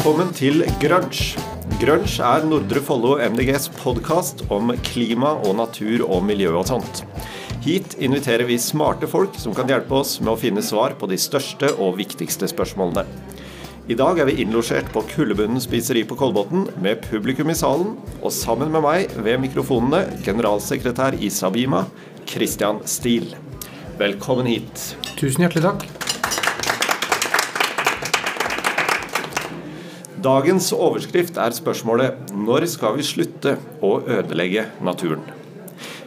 Velkommen til Grunge. Grunge er Nordre Follo MDGs podkast om klima og natur og miljø og sånt. Hit inviterer vi smarte folk som kan hjelpe oss med å finne svar på de største og viktigste spørsmålene. I dag er vi innlosjert på Kullebunnen spiseri på Kolbotn med publikum i salen, og sammen med meg ved mikrofonene generalsekretær i Sabima, Christian Steele. Velkommen hit. Tusen hjertelig takk. Dagens overskrift er spørsmålet 'Når skal vi slutte å ødelegge naturen?'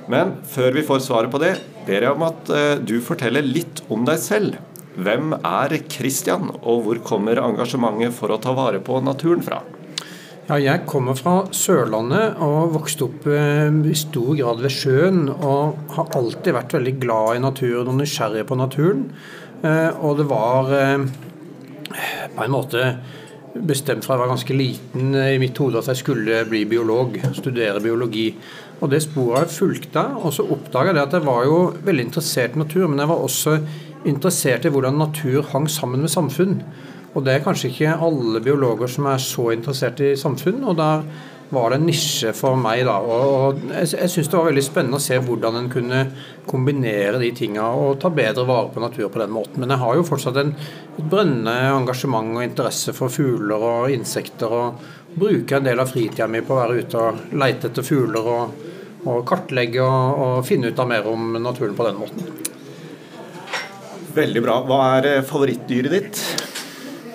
Men før vi får svaret på det, ber jeg om at eh, du forteller litt om deg selv. Hvem er Christian, og hvor kommer engasjementet for å ta vare på naturen fra? Ja, jeg kommer fra Sørlandet og vokste opp eh, i stor grad ved sjøen. Og har alltid vært veldig glad i naturen og nysgjerrig på naturen. Eh, og det var på en måte bestemt fra jeg var ganske liten i mitt hode at jeg skulle bli biolog, studere biologi. Og det sporet fulgte jeg. Og så oppdaga jeg at jeg var jo veldig interessert i natur, men jeg var også interessert i hvordan natur hang sammen med samfunn. Og det er kanskje ikke alle biologer som er så interessert i samfunn. og der var det en nisje for meg. da, og Jeg, jeg syns det var veldig spennende å se hvordan en kunne kombinere de tinga og ta bedre vare på natur på den måten. Men jeg har jo fortsatt en, et brennende engasjement og interesse for fugler og insekter. Og bruker en del av fritida mi på å være ute og leite etter fugler og, og kartlegge og, og finne ut av mer om naturen på den måten. Veldig bra. Hva er eh, favorittdyret ditt?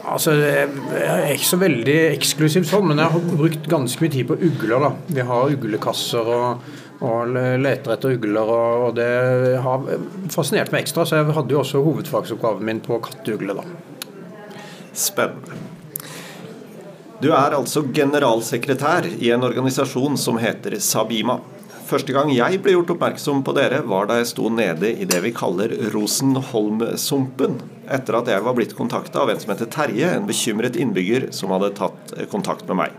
Altså, Jeg er ikke så veldig eksklusiv sånn, men jeg har brukt ganske mye tid på ugler. da. Vi har uglekasser og, og leter etter ugler, og, det har fascinert meg ekstra. Så jeg hadde jo også hovedfagsoppgaven min på katteugle. da. Spennende. Du er altså generalsekretær i en organisasjon som heter Sabima. Første gang jeg ble gjort oppmerksom på dere, var da jeg sto nede i det vi kaller Rosenholmsumpen, etter at jeg var blitt kontakta av en som heter Terje, en bekymret innbygger som hadde tatt kontakt med meg.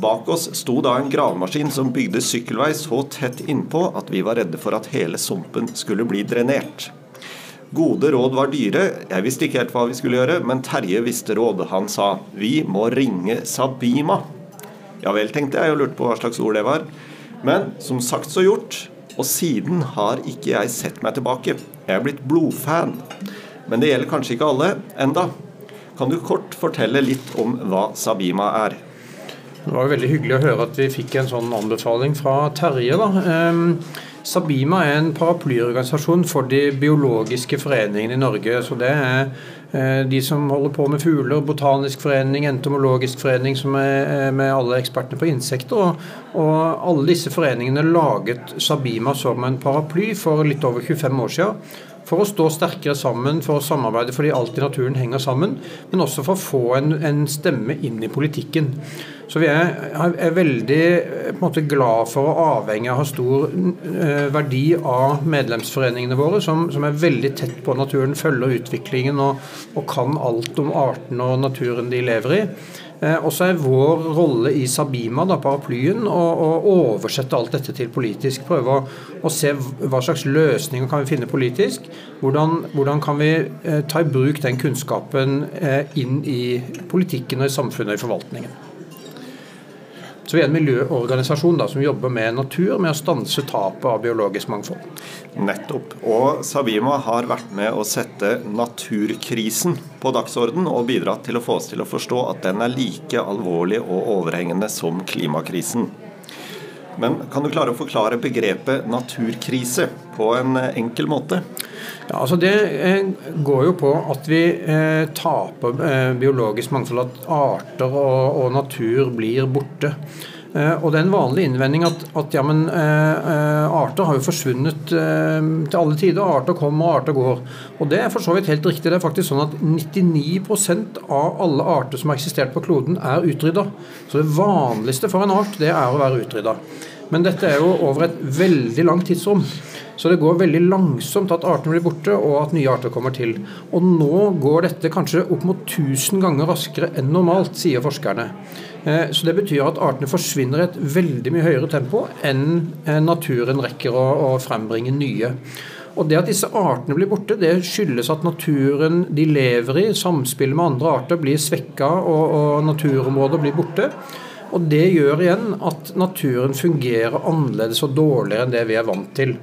Bak oss sto da en gravemaskin som bygde sykkelvei så tett innpå at vi var redde for at hele sumpen skulle bli drenert. Gode råd var dyre, jeg visste ikke helt hva vi skulle gjøre, men Terje visste råd. Han sa vi må ringe Sabima. Ja vel, tenkte jeg og lurte på hva slags ord det var. Men som sagt så gjort, og siden har ikke jeg sett meg tilbake. Jeg er blitt blodfan. Men det gjelder kanskje ikke alle enda. Kan du kort fortelle litt om hva Sabima er? Det var jo veldig hyggelig å høre at vi fikk en sånn anbefaling fra Terje. da. Um, Sabima er en paraplyorganisasjon for de biologiske foreningene i Norge. så Det er eh, de som holder på med fugler, botanisk forening, entomologisk forening, som er med alle ekspertene på insekter. Og alle disse foreningene laget Sabima som en paraply for litt over 25 år siden for å stå sterkere sammen, for å samarbeide fordi alt i naturen henger sammen, men også for å få en, en stemme inn i politikken. Så vi er, er veldig måte, glad for og avhengig av å ha stor eh, verdi av medlemsforeningene våre, som, som, er veldig tett på naturen, følger utviklingen og, og kan alt om artene og naturen de lever i. Eh, og så er vår rolle i Sabima, da, paraplyen, å, å oversette alt dette til politisk. Prøve å, å, se hva slags løsninger kan vi finne politisk. Hvordan, hvordan kan vi eh, ta i bruk den kunnskapen eh, inn i politikken og i samfunnet og i forvaltningen. Så vi er en miljøorganisasjon da, som jobber med natur, med å stanse tapet av biologisk mangfold. Nettopp. Og Sabima har vært med å sette naturkrisen på dagsorden og bidratt til å få oss til å forstå at den er like alvorlig og overhengende som klimakrisen. Men kan du klare å forklare begrepet naturkrise på en enkel måte? Ja, altså Det eh, går jo på at vi eh, taper eh, biologisk mangfold, at arter og, natur blir borte. Og det er en vanlig innvending at, at ja, men, arter har jo forsvunnet til alle tider. Arter kommer og arter går. Og det er for så vidt helt riktig. Det er faktisk sånn at 99% av alle arter som har eksistert på kloden, er utrydda. Så det vanligste for en art, det er å være utrydda. Men dette er jo over et veldig langt tidsrom. Så det går veldig langsomt at artene blir borte, og at nye arter kommer til. Og nå går dette kanskje opp mot 1000 ganger raskere enn normalt, sier forskerne. Eh, så det betyr at artene forsvinner i et veldig mye høyere tempo enn eh, naturen rekker å, frembringe nye. Og det at disse artene blir borte, det skyldes at naturen de lever i, samspillet med andre arter, blir svekka og, og naturområder blir borte. Og det gjør igjen at naturen fungerer annerledes og dårligere enn det vi er vant til.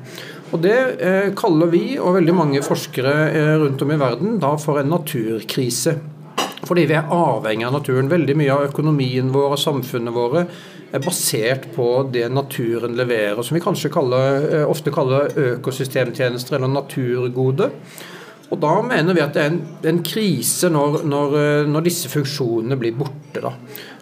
Og Det eh, kaller vi, og veldig mange forskere eh, rundt om i verden, da for en naturkrise. Fordi vi er avhengig av naturen. Veldig mye av økonomien vår og samfunnet våre er basert på det naturen leverer, som vi kanskje kaller, eh, ofte kaller økosystemtjenester eller naturgode. Og Da mener vi at det er en, en krise når, når, eh, når, disse funksjonene blir borte. Da.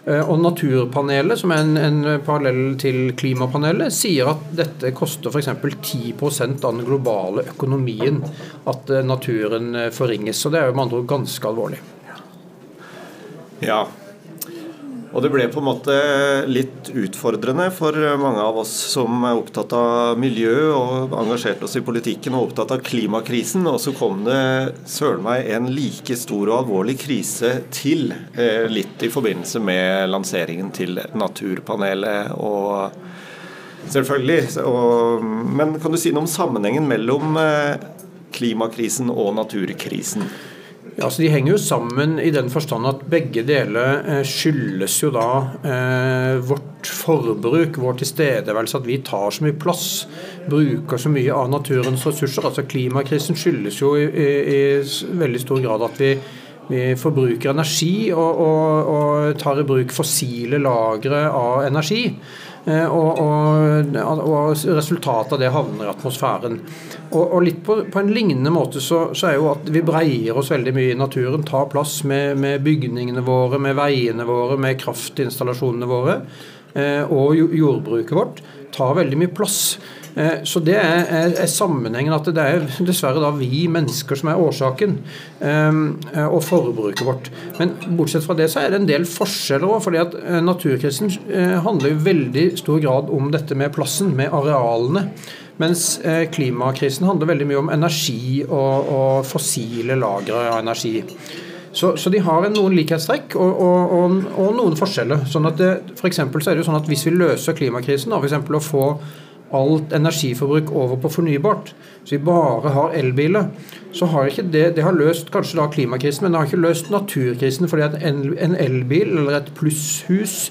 Eh, og Naturpanelet, som er en, en parallell til klimapanelet, sier at dette koster f.eks. 10% av den globale økonomien at naturen forringes. Så det er jo med andre ord ganske alvorlig. Ja, og det ble på en måte litt utfordrende for mange av oss som er opptatt av miljø og engasjerte oss i politikken og opptatt av klimakrisen. Og så kom det søren meg en like stor og alvorlig krise til, eh, litt i forbindelse med lanseringen til Naturpanelet. og Selvfølgelig. Og, men kan du si noe om sammenhengen mellom eh, klimakrisen og naturkrisen? Ja, så De henger jo sammen i den forstand at begge deler eh, skyldes jo da eh, vårt forbruk, vår tilstedeværelse, at vi tar så mye plass, bruker så mye av naturens ressurser. Altså Klimakrisen skyldes jo i, i, i veldig stor grad at vi, vi forbruker energi og, og, og tar i bruk fossile lagre av energi. Eh, og, og, og, resultatet av det havner i atmosfæren. Og, og litt på, på, en lignende måte så, så, er jo at vi breier oss veldig mye i naturen. Tar plass med, med bygningene våre, med veiene våre, med kraftinstallasjonene våre. Eh, og jordbruket vårt tar veldig mye plass. Eh, så det er, er, er, sammenhengen at det er dessverre da vi mennesker som er årsaken, eh, og forbruket vårt. Men bortsett fra det så er det en del forskjeller òg. fordi at eh, naturkrisen handler i veldig stor grad om dette med plassen, med arealene. Mens klimakrisen handler veldig mye om energi og, og fossile lagre av energi. Så, så, de har noen likhetstrekk og, og, og, og noen forskjeller. Sånn at det, for så er det sånn at Hvis vi løser klimakrisen, da, f.eks. å få alt energiforbruk over på fornybart, så vi bare har elbiler, så har ikke det Det har løst kanskje da klimakrisen, men det har ikke løst naturkrisen. fordi at en elbil eller et plusshus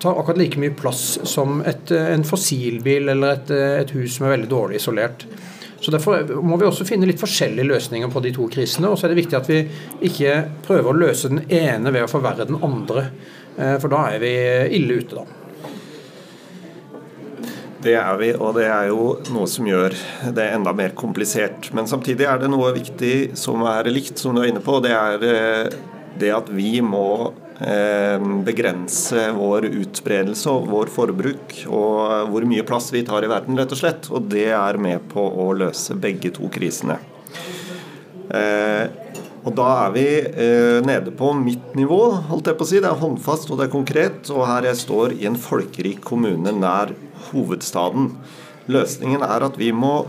tar akkurat like mye plass som et, en fossilbil eller et, et hus som er veldig dårlig isolert. Så Derfor må vi også finne litt forskjellige løsninger på de to krisene. Og så er det viktig at vi ikke prøver å løse den ene ved å forverre den andre. Eh, for da er vi ille ute, da. Det er vi, og det er jo noe som gjør det enda mer komplisert. Men samtidig er det noe viktig som er likt, som du er inne på. Det er eh, det at vi må begrense vår utbredelse og vår forbruk og hvor mye plass vi tar i verden, rett og slett. Og det er med på å løse begge to krisene. Eh, og da er vi nede på mitt nivå, holdt jeg på å si. Det er håndfast og det er konkret. Og her jeg står i en folkerik kommune nær hovedstaden. Løsningen er at vi må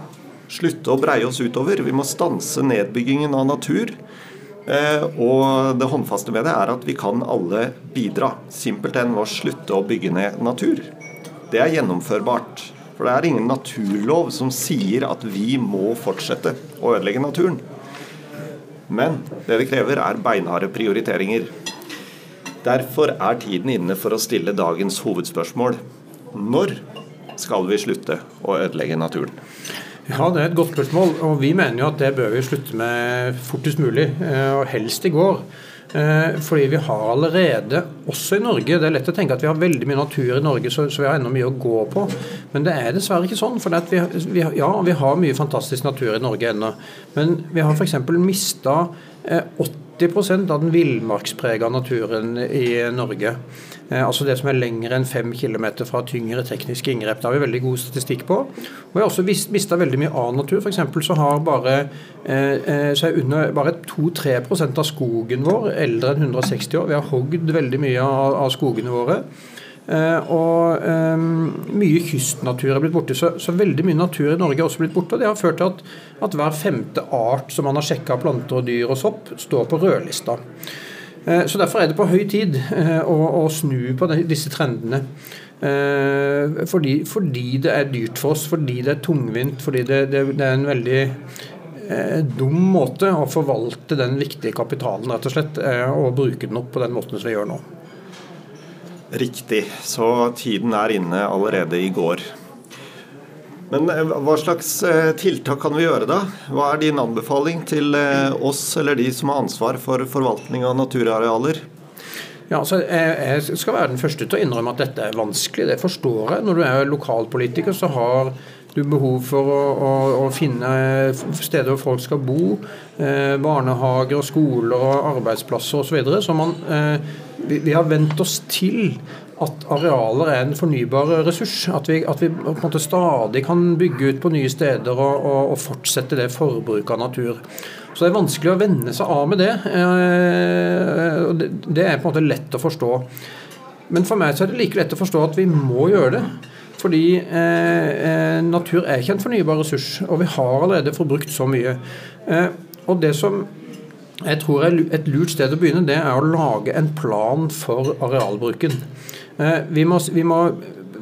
slutte å breie oss utover. Vi må stanse nedbyggingen av natur. Eh, og det håndfaste med det er at vi kan alle bidra. Simpelthen ved å slutte å bygge ned natur. Det er gjennomførbart. For det er ingen naturlov som sier at vi må fortsette å ødelegge naturen. Men det det krever, er beinharde prioriteringer. Derfor er tiden inne for å stille dagens hovedspørsmål. Når skal vi slutte å ødelegge naturen? Ja, Det er et godt spørsmål. og Vi mener jo at det bør vi slutte med fortest mulig, eh, og helst i går. Eh, fordi vi har allerede, også i Norge Det er lett å tenke at vi har veldig mye natur i Norge, så, vi har ennå mye å gå på. Men det er dessverre ikke sånn. for vi, Ja, vi har mye fantastisk natur i Norge ennå. Men vi har f.eks. mista 80% av den villmarksprega naturen i Norge. Eh, altså det som er lengre enn fem km fra tyngre tekniske inngrep. Det har vi veldig god statistikk på. Og vi har også mista veldig mye annen natur. F.eks. så har bare, eh, eh, så er under, bare 2-3% av skogen vår eldre enn 160 år. Vi har hogd veldig mye av skogene våre. Uh, og um, mye kystnatur er blitt borte. Så, så, veldig mye natur i Norge er også blitt borte. og Det har ført til at, at hver femte art som man har sjekka planter og dyr og sopp, står på rødlista. Så Derfor er det på høy tid å, å snu på disse trendene. Fordi, fordi, det er dyrt for oss, fordi det er tungvint, fordi det, det, det er en veldig eh, dum måte å forvalte den viktige kapitalen, rett og slett, og bruke den opp på den måten som vi gjør nå. Riktig. Så tiden er inne allerede i går. Men eh, hva slags eh, tiltak kan vi gjøre da? Hva er din anbefaling til eh, oss eller de som har ansvar for forvaltning av naturarealer? Ja, altså, jeg skal være den første til å innrømme at dette er vanskelig. Det forstår jeg. Når du er lokalpolitiker, så har du behov for å, å, å finne steder hvor folk skal bo. Eh, barnehager, skoler, og arbeidsplasser osv. Så, videre. så man, eh, vi, vi, har vent oss til at arealer er en fornybar ressurs. At vi, at vi på en måte stadig kan bygge ut på nye steder og, og, og fortsette det forbruket av natur. Så det er vanskelig å venne seg av med det. Eh, det er på en måte lett å forstå. Men for meg så er det like lett å forstå at vi må gjøre det. Fordi eh, eh, natur er ikke en fornybar ressurs, og vi har allerede forbrukt så mye. Eh, og det som jeg tror et lurt sted å begynne, det er å lage en plan for arealbruken. Eh, vi må, vi må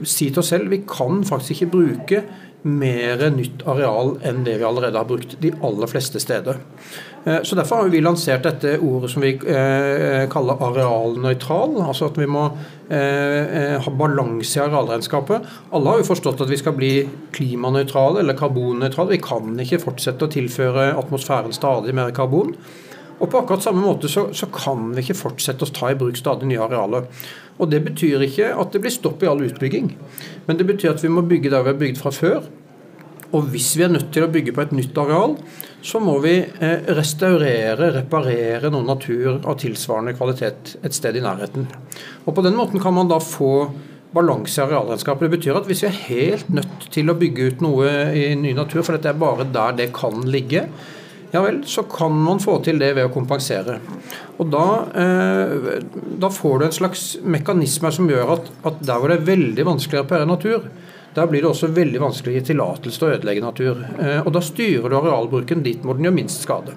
si til oss selv vi kan faktisk ikke bruke mer nytt areal enn det vi allerede har brukt de aller fleste steder. Eh, så Derfor har vi lansert dette ordet som vi eh, kaller arealnøytral. Altså at vi må ha balanse i arealregnskapet. Alle har jo forstått at vi skal bli klimanøytrale eller karbonnøytrale. Vi kan ikke fortsette å tilføre atmosfæren stadig mer karbon. Og på akkurat samme måte så, så, kan vi ikke fortsette å ta i bruk stadig nye arealer. Og Det betyr ikke at det blir stopp i all utbygging, men det betyr at vi må bygge der vi har bygd fra før. Og hvis vi er nødt til å bygge på et nytt areal, så må vi eh, restaurere, reparere noe natur av tilsvarende kvalitet et sted i nærheten. Og På den måten kan man da få balanse i arealregnskapet. Det betyr at hvis vi er helt nødt til å bygge ut noe i ny natur, for dette er bare der det kan ligge, ja vel, så kan man få til det ved å kompensere. Og da, eh, da får du en slags mekanisme som gjør at, at, der hvor det er veldig vanskelig å reparere natur, der blir det også veldig vanskelig å gi tillatelse til å ødelegge natur. Eh, og da styrer du arealbruken dit hvor den gjør minst skade.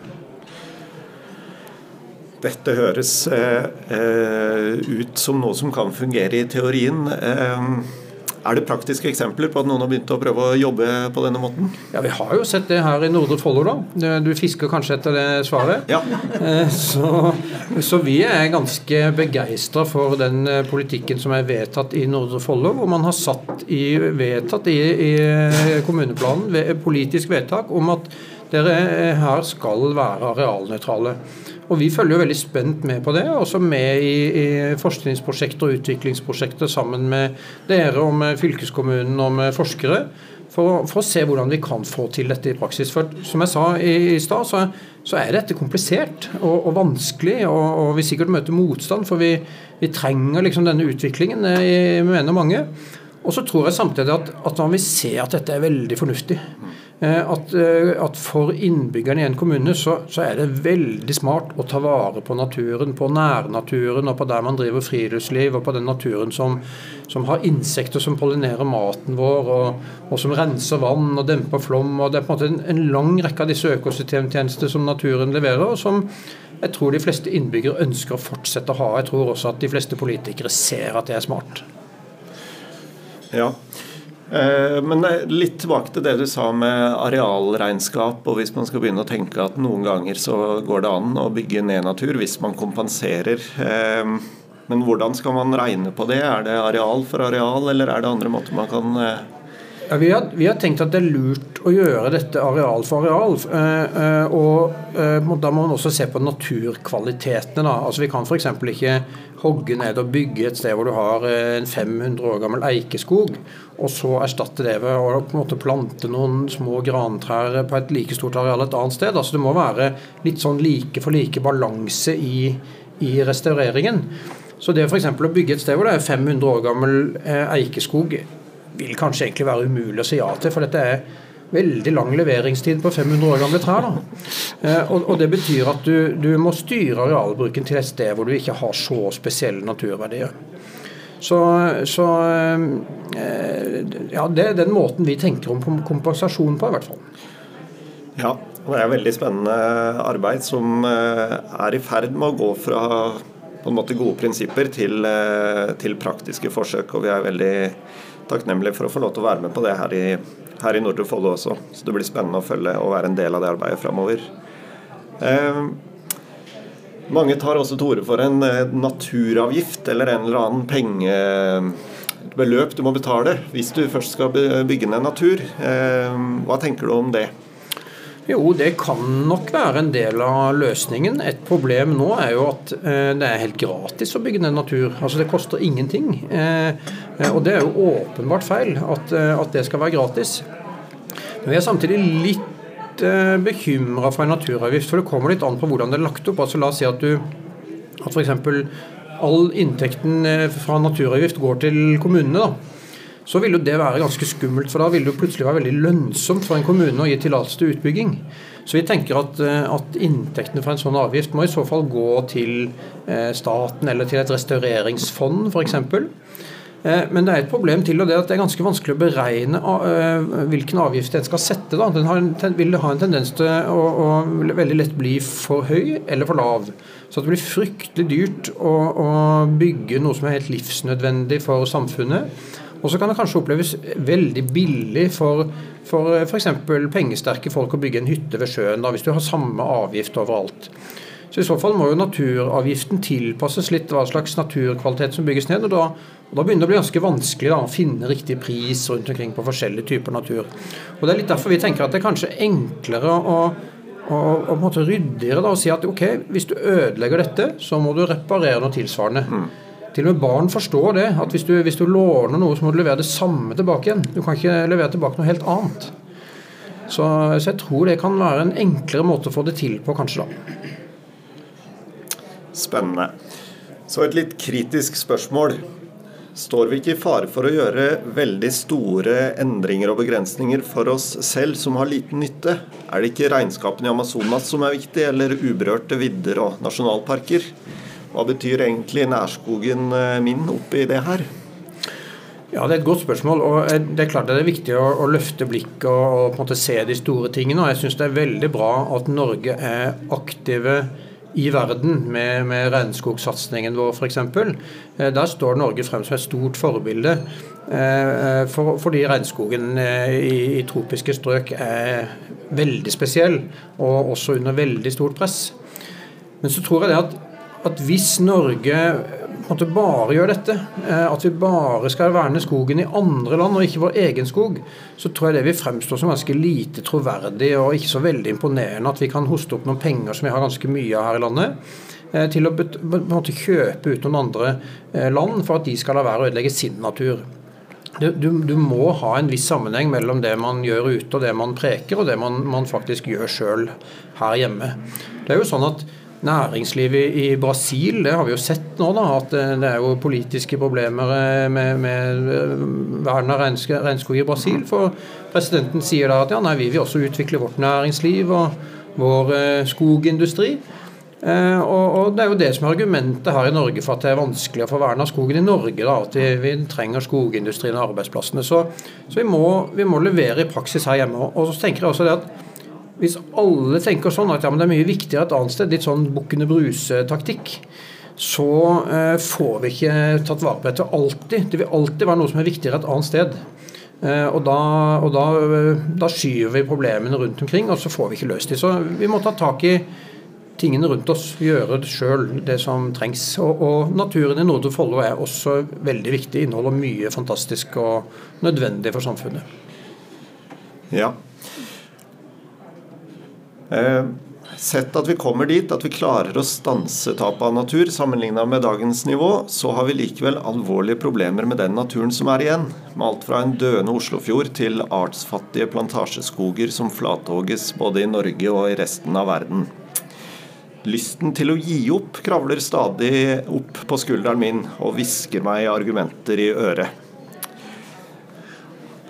Dette høres eh, eh ut som noe som kan fungere i teorien. Eh, er det praktiske eksempler på at noen har begynt å prøve å jobbe på denne måten? Ja, Vi har jo sett det her i Nordre Follo, da. Du fisker kanskje etter det svaret? Ja. Eh, så, så vi er ganske begeistra for den eh, politikken som er vedtatt i Nordre Follo, hvor man har satt i, vedtatt i, i kommuneplanen politisk vedtak om at dere her skal være arealnøytrale. Og Vi følger jo veldig spent med på det, også med i, i forskningsprosjekter og utviklingsprosjekter sammen med dere og med fylkeskommunen og med forskere. For, for, å se hvordan vi kan få til dette i praksis. For Som jeg sa i, i stad, så, så, er dette komplisert og, og vanskelig, og, og, vi sikkert møter motstand. For vi, vi trenger liksom denne utviklingen, eh, mener mange. Og så tror jeg samtidig at, at man vil se at dette er veldig fornuftig. Eh, at, eh, at, for innbyggerne i en kommune så, så, er det veldig smart å ta vare på naturen, på nærnaturen og på der man driver friluftsliv, og på den naturen som, som har insekter som pollinerer maten vår, og, og, som renser vann og demper flom. og Det er på en måte en, en lang rekke av disse økosystemtjenester som naturen leverer, og som jeg tror de fleste innbyggere ønsker å fortsette å ha. Jeg tror også at de fleste politikere ser at det er smart. Ja, men litt tilbake til det du sa med arealregnskap. og Hvis man skal begynne å tenke at noen ganger så går det an å bygge ned natur hvis man kompenserer. Eh, men hvordan skal man regne på det? Er det areal for areal, eller er det andre måter man kan eh, ja, vi, har, vi, har, tenkt at det er lurt å gjøre dette areal for areal. og Da må man også se på naturkvalitetene. Da. Altså Vi kan f.eks. ikke hogge ned og bygge et sted hvor du har en 500 år gammel eikeskog, og så erstatte det ved å på en måte plante noen små grantrær på et like stort areal et annet sted. Altså Det må være litt sånn like for like balanse i, i restaureringen. Så det f.eks. å bygge et sted hvor det er 500 år gammel eikeskog, vil kanskje egentlig være umulig å si ja til. For dette er veldig lang leveringstid på 500 år gamle trær. Eh, og, og, det betyr at du, du må styre arealbruken til et sted hvor du ikke har så spesielle naturverdier. Så, så eh, ja, det er den måten vi tenker om kompensasjon på, i hvert fall. Ja, og det er veldig spennende arbeid som eh, er i ferd med å gå fra på en måte gode prinsipper til, eh, til praktiske forsøk. Og vi er veldig takknemlige for å få lov til å være med på det her i, her i Nordre Follo også. Så det blir spennende å følge og være en del av det arbeidet framover. Eh, mange tar også til orde for en eh, naturavgift eller en eller annen pengebeløp du må betale hvis du først skal bygge ned natur. Eh, hva tenker du om det? Jo, det kan nok være en del av løsningen. Et problem nå er jo at eh, det er helt gratis å bygge ned natur. Altså Det koster ingenting. Eh, og det er jo åpenbart feil at, eh, det skal være gratis. Men vi er samtidig litt eh, bekymra for en naturavgift, for det kommer litt an på hvordan det er lagt opp. Altså La oss si at du at f.eks. all inntekten eh, fra naturavgift går til kommunene. da så vil jo det være ganske skummelt. For da vil det jo plutselig være veldig lønnsomt for en kommune å gi tillatelse til utbygging. Så vi tenker at, eh, at, inntektene fra en sånn avgift må i så fall gå til eh, staten eller til et restaureringsfond f.eks. Eh, men det er et problem til, og det at det er ganske vanskelig å beregne hvilken avgift en skal sette. Da. Den en, vil ha en tendens til å, å, veldig lett bli for høy eller for lav. Så det blir fryktelig dyrt å, å bygge noe som er helt livsnødvendig for samfunnet. Og så kan det kanskje oppleves veldig billig for for f.eks. pengesterke folk å bygge en hytte ved sjøen, da, hvis du har samme avgift overalt. Så I så fall må jo naturavgiften tilpasses litt hva slags naturkvalitet som bygges ned. og Da, og da begynner det å bli ganske vanskelig da, å finne riktig pris rundt omkring på forskjellige typer natur. Og Det er litt derfor vi tenker at det er kanskje enklere å, og, på en måte ryddigere da, å si at ok, hvis du ødelegger dette, så må du reparere noe tilsvarende. Mm. Til og med barn forstår det. At hvis du, hvis du, låner noe, så må du levere det samme tilbake igjen. Du kan ikke levere tilbake noe helt annet. Så, så jeg tror det kan være en enklere måte å få det til på, kanskje, da. Spennende. Så et litt kritisk spørsmål. Står vi ikke i fare for å gjøre veldig store endringer og begrensninger for oss selv som har liten nytte? Er det ikke regnskapene i Amazonas som er viktig, eller uberørte vidder og nasjonalparker? Hva betyr egentlig nærskogen eh, min oppi det her? Ja, Det er et godt spørsmål. og eh, Det er klart det er viktig å, å løfte blikket og, og, på en måte se de store tingene. og Jeg syns det er veldig bra at Norge er aktive i verden med, med regnskogsatsingen vår f.eks. Eh, der står Norge frem som et stort forbilde. For, fordi regnskogen i, i tropiske strøk er veldig spesiell, og også under veldig stort press. Men så tror jeg det at at hvis Norge måtte bare gjør dette, eh, at vi bare skal verne skogen i andre land og ikke vår egen skog, så tror jeg det vil fremstå som ganske lite troverdig og ikke så veldig imponerende at vi kan hoste opp noen penger som vi har ganske mye av her i landet, eh, til å måte, kjøpe ut noen andre eh, land for at de skal la være å ødelegge sin natur. Du, du, du, må ha en viss sammenheng mellom det man gjør ute og det man preker, og det man, man faktisk gjør sjøl her hjemme. Det er jo sånn at Næringslivet i Brasil, det har vi jo sett nå, da, at det er jo politiske problemer eh, med, med eh, vern av regnskog i Brasil. For presidenten sier da at ja, nei, vi vil også utvikle vårt næringsliv og vår eh, skogindustri. Eh, og, og, Det er jo det som er argumentet her i Norge for at det er vanskelig å få verna skogen i Norge. da, At vi, vi trenger skogindustrien og arbeidsplassene. Så, så vi, må, vi, må, levere i praksis her hjemme. Og så tenker jeg også det at hvis alle tenker sånn at ja, det er mye viktigere et annet sted, litt sånn bukkene bruse-taktikk, så eh, får vi ikke tatt vare på dette alltid. Det vil alltid være noe som er viktigere et annet sted. Eh, og, da, og da, eh, da, skyver vi problemene rundt omkring, og så får vi ikke løst dem. Så vi må ta tak i tingene rundt oss, gjøre det sjøl, det som trengs. Og, og naturen i Nordre Follo er også veldig viktig, inneholder mye fantastisk og nødvendig for samfunnet. Ja, sett at vi kommer dit, at vi klarer å stanse tapet av natur sammenligna med dagens nivå, så har vi likevel alvorlige problemer med den naturen som er igjen. Med alt fra en døende Oslofjord til artsfattige plantasjeskoger som flathogges både i Norge og i resten av verden. Lysten til å gi opp kravler stadig opp på skulderen min og hvisker meg argumenter i øret.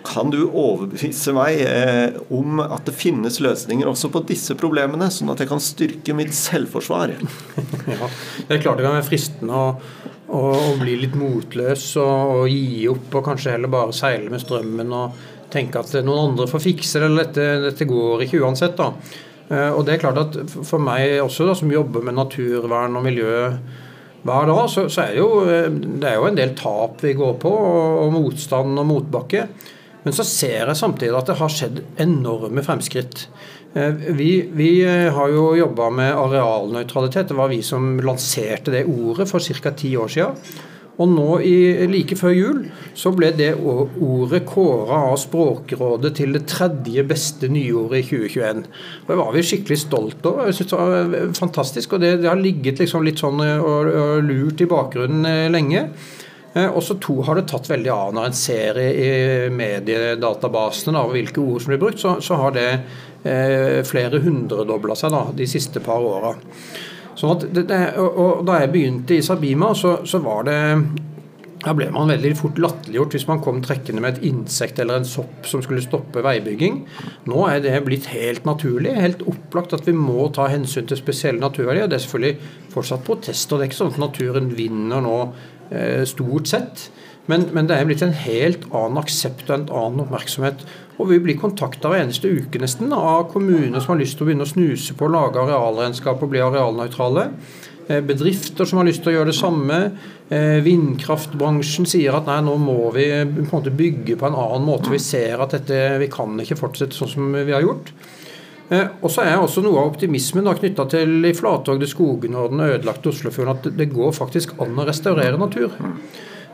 Kan du overbevise meg eh, om at det finnes løsninger også på disse problemene, sånn at jeg kan styrke mitt selvforsvar? ja, Det er klart det kan være fristende å, å, å bli litt motløs og, og, gi opp og kanskje heller bare seile med strømmen og tenke at noen andre får fikse det, eller dette, dette går ikke uansett. da. Eh, og det er klart at For meg også, da, som jobber med naturvern og miljø hver dag, så, så er det, jo, eh, det er jo en del tap vi går på, og, og motstand og motbakke. Men så ser jeg samtidig at det har skjedd enorme fremskritt. Eh, vi, vi har jo jobba med arealnøytralitet. Det var vi som lanserte det ordet for ca. ti år siden. Og nå i, like før jul så ble det ordet kåra av Språkrådet til det tredje beste nyordet i 2021. Og Det var vi skikkelig stolt over. Jeg synes det var eh, fantastisk. Og det, det har ligget liksom litt sånn eh, og, og lurt i bakgrunnen eh, lenge. Og så to har det tatt veldig av når en ser i mediedatabasene av hvilke ord som blir brukt, så, så har det eh, flere hundredobla seg da, de siste par åra. Sånn og, Da jeg begynte i Sabima, så, så var det da ble man veldig fort latterliggjort hvis man kom trekkende med et insekt eller en sopp som skulle stoppe veibygging. Nå er det blitt helt naturlig, helt opplagt at vi må ta hensyn til spesielle naturverdier. Det er selvfølgelig fortsatt protester. Det er ikke sånn at naturen vinner nå eh, stort sett. Men, men, det er blitt en helt annen aksept og en annen oppmerksomhet og vi blir kontakta hver eneste uke nesten av kommuner som har lyst til å begynne å snuse på å lage arealregnskap og bli arealnøytrale. Eh, bedrifter som har lyst til å gjøre det samme. Eh, vindkraftbransjen sier at nei, nå må vi på en måte bygge på en annen måte. Vi ser at dette, vi kan ikke fortsette sånn som vi har gjort. Eh, og så er også noe av optimismen knytta til de flatogde skogene og den ødelagte Oslofjorden at det går faktisk an å restaurere natur.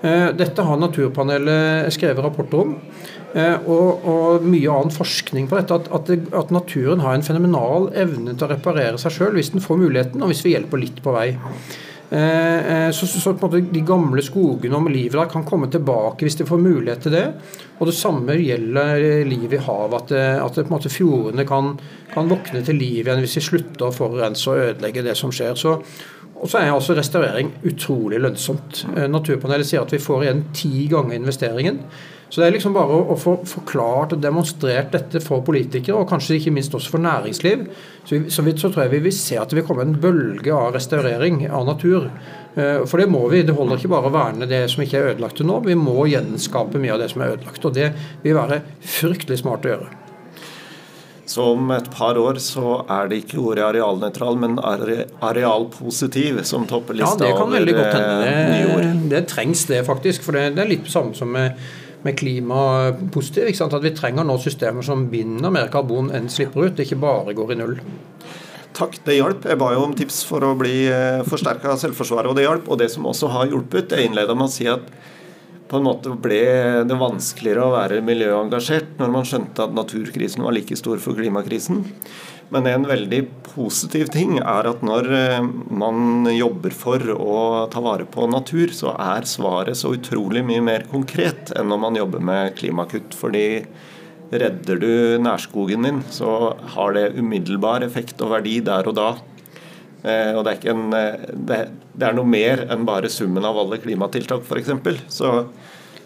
Dette har Naturpanelet skrevet rapporter om. Eh, og, og, mye annen forskning på dette, at, at, at, naturen har en fenomenal evne til å reparere seg sjøl hvis den får muligheten, og hvis vi hjelper litt på vei. Eh, eh, så, så, De gamle skogene om livet kan komme tilbake hvis de får mulighet til det. Og Det samme gjelder livet i havet. At, det, måte, fjordene kan, kan, våkne til liv igjen hvis de slutter å forurense og ødelegge det som skjer. Så, og så er altså restaurering utrolig lønnsomt. Naturpanelet sier at vi får igjen ti ganger investeringen. Så det er liksom bare å, få forklart og demonstrert dette for politikere, og kanskje ikke minst også for næringsliv. Så, så, vidt så tror jeg vi vil se at det vil komme en bølge av restaurering av natur. Eh, for det må vi. Det holder ikke bare å verne det som ikke er ødelagt til nå. Vi må gjenskape mye av det som er ødelagt. Og det vil være fryktelig smart å gjøre. Så om et par år så er det ikke ordet arealnøytral, men arealpositiv som topper lista over ja, det kan veldig godt hende. Det, det trengs det, faktisk. For det, det er litt på samme som med med klimapositiv. At vi trenger nå systemer som binder mer karbon enn slipper ut, ikke bare går i null. Takk, det hjalp. Jeg ba jo om tips for å bli forsterka av selvforsvar, og det hjalp. Og det som også har hjulpet, jeg innleda med å si at på en måte ble det vanskeligere å være miljøengasjert når man skjønte at naturkrisen var like stor for klimakrisen. Men en veldig positiv ting er at når eh, man jobber for å ta vare på natur, så er svaret så utrolig mye mer konkret enn når man jobber med klimakutt. Fordi redder du nærskogen din, så har det umiddelbar effekt og verdi der og da. Eh, og det er, en, eh, det, er noe mer enn bare summen av alle klimatiltak, f.eks. Så